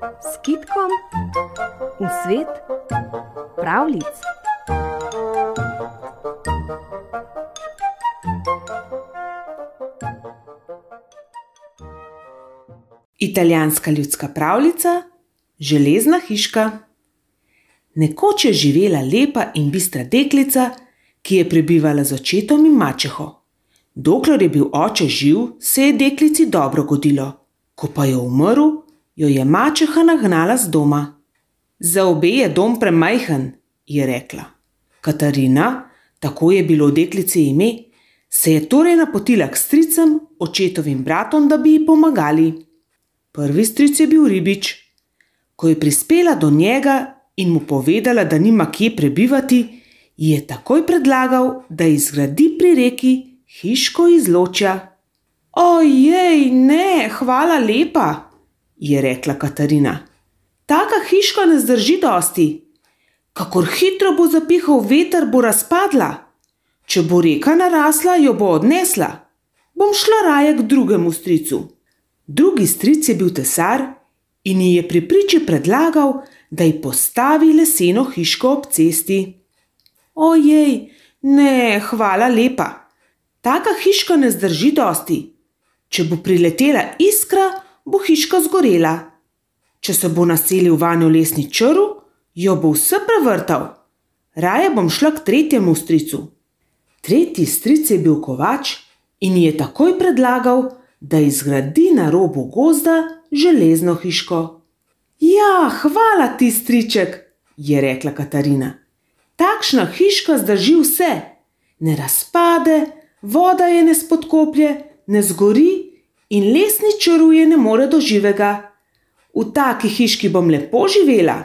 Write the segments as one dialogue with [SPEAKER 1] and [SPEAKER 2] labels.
[SPEAKER 1] s kitkom v svet pravlic.
[SPEAKER 2] Italijanska ljudska pravljica: Železna hiška. Nekoč je živela lepa in bistra deklica, ki je prebivala z očetom in mačeho. Dokler je bil oče živ, se je deklici dobro godilo, ko pa je umrl, jo je mačeha nagnala z doma. Za obe je dom premajhen, je rekla. Katarina, tako je bilo deklici ime, se je torej napotila k stricem, očetovim bratom, da bi ji pomagali. Prvi stric je bil ribič. Ko je prispela do njega in mu povedala, da nima kje prebivati, je takoj predlagal, da izgradi pri reki hiško izločja. Ojej, ne, hvala lepa, je rekla Katarina. Taka hiška ne zdrži dosti. Kakor hitro bo zapihal veter, bo razpadla. Če bo reka narasla, jo bo odnesla. Bom šla raje k drugemu stricu. Drugi stric je bil tesar in ji je pri priči predlagal, da ji postavi leseno hiško ob cesti. Ojej, ne, hvala lepa. Taka hiška ne zdrži dosti. Če bo priletela iskra, bo hiška zgorela. Če se bo naselil vanjo lesni črv, jo bo vse prevrtal. Raje bom šla k tretjemu stricu. Tretji stric je bil kovač in ji je takoj predlagal, da izgradi na robu gozda železno hiško. Ja, hvala ti, striček, je rekla Katarina. Takšna hiška zdrži vse, ne razpade, voda je ne spodkoplje, ne zgori in lesni črv je ne more do živega. V taki hiški bom lepo živela.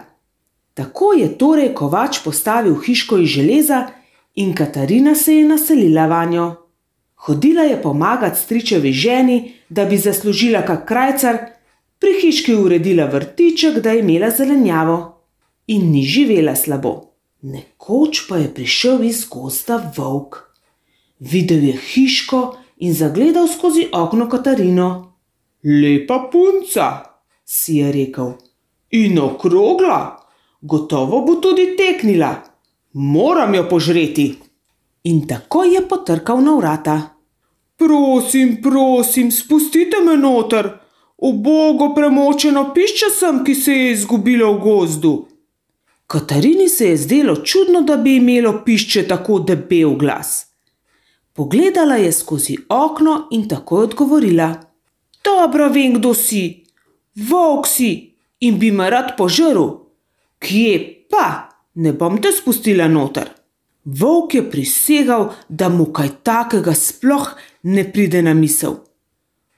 [SPEAKER 2] Tako je torej kovač postavil hiško iz železa in Katarina se je naselila vanjo. Hodila je pomagati stričevi ženi, da bi zaslužila kak krajcar, pri hiški uredila vrtiček, da je imela zelenjavo in ni živela slabo. Nekoč pa je prišel iz gosta volk. Videl je hiško in zagledal skozi okno Katarino. Lepa punca, si je rekel, in okrogla, gotovo bo tudi teknila, moram jo požreti. In tako je potrkal na vrata. Prosim, prosim, spustite me noter, obogo premočeno pišče sem, ki se je izgubila v gozdu. Katarini se je zdelo čudno, da bi imelo pišče tako debel glas. Pogledala je skozi okno in tako odgovorila: Dobro vem, kdo si, volk si in bi me rad požrl. Kje pa, ne bom te spustila noter. Volk je prisegal, da mu kaj takega sploh ne pride na misel.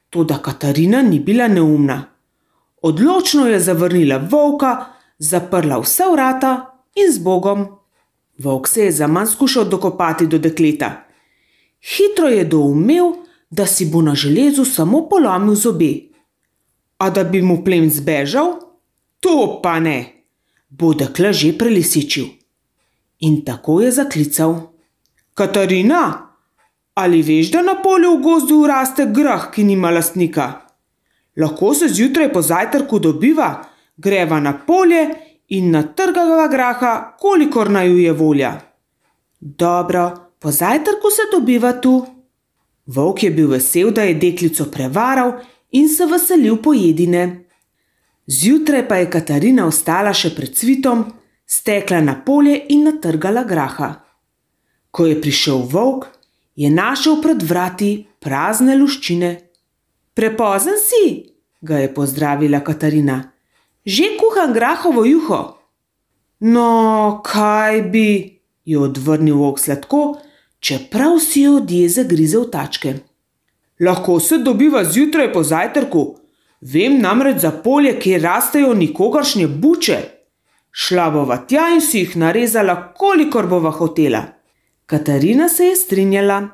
[SPEAKER 2] Toda Katarina ni bila neumna. Odločno je zavrnila volka, zaprla vsa vrata in z Bogom. Volk se je za manj skušal dokopati do dekleta. Hitro je doumel, da si bo na železu samo polomil zobe. A da bi mu plen zbežal? To pa ne, bo dekle že prelisičil. In tako je zaklical: Katarina, ali veš, da na polju v gozdu raste grah, ki nima lastnika? Lahko se zjutraj po zajtrku dobiva, greva na polje in natrgava graha, kolikor naju je volja. Dobro, Po zajtrku se dobiva tu. Volk je bil vesel, da je deklico prevaral in se veselil pojedine. Zjutraj pa je Katarina ostala še pred cvitom, stekla na polje in natrgala graha. Ko je prišel volk, je našel pred vrati prazne luščine. Prepozen si, ga je pozdravila Katarina. Že kuham grahovo juho. No, kaj bi, je odvrnil volk sladko, čeprav si je od jeze grizel tačke. Lahko se dobiva zjutraj po zajtrku, vem namreč za polje, kjer rastejo nikogaršnje buče. Šla bova tja in si jih narezala, kolikor bova hotela. Katarina se je strinjala.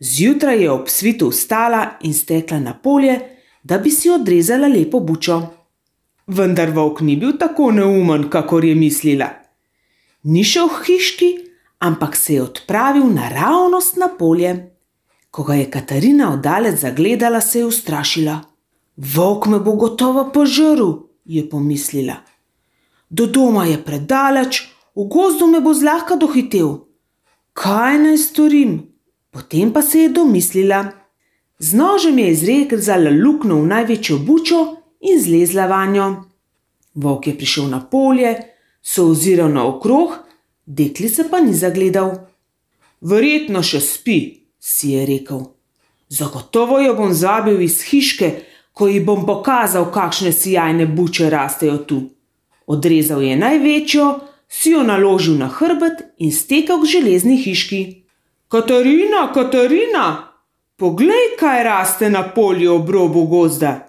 [SPEAKER 2] Zjutraj je ob svitu vstala in stekla na polje, da bi si odrezala lepo bučo. Vendar volk ni bil tako neumen, kakor je mislila. Ni šel v hiški, ampak se je odpravil naravnost na polje. Ko ga je Katarina oddalec zagledala, se je ustrašila. Volk me bo gotovo požrl, je pomislila. Do doma je predaleč, v gozdu me bo zlahka dohitel. Kaj naj storim? Potem pa se je domislila. Z nožem je izrezala luknjo v največjo bučo in zlezla vanjo. Volk je prišel na polje, se oziral naokrog, deklice pa ni zagledal. Verjetno še spi, si je rekel. Zagotovo jo bom zabil iz hiške, ko ji bom pokazal, kakšne sijajne buče rastejo tu. Odrezal je največjo, si jo naložil na hrbet in stekel k železni hiški. Katarina, Katarina, poglej, kaj raste na polju ob robu gozda.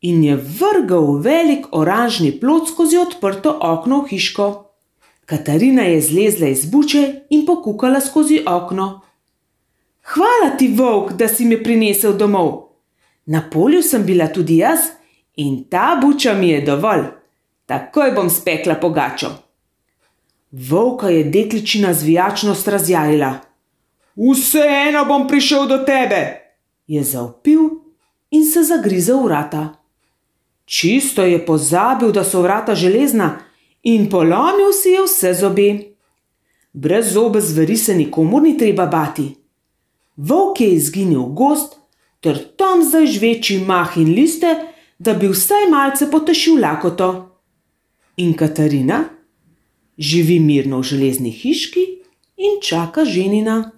[SPEAKER 2] In je vrgel velik oranžni plod skozi odprto okno v hiško. Katarina je zlezla iz buče in pokukala skozi okno. Hvala ti, volk, da si me prinesel domov. Na polju sem bila tudi jaz in ta buča mi je dovolj. Takoj bom spekla pogačo. Volka je dekličina zvijačnost razjarila. Vseeno bom prišel do tebe, je zaupil in se zagrizel vrata. Čisto je pozabil, da so vrata železna in polomil si je vse zobe. Brez zobe zveri se nikomu ni treba bati. Volk je izginil v gost, ter tam zdaj žveči mah in liste, da bi vsaj malce potešil lakoto. In Katarina živi mirno v železni hiški in čaka ženina.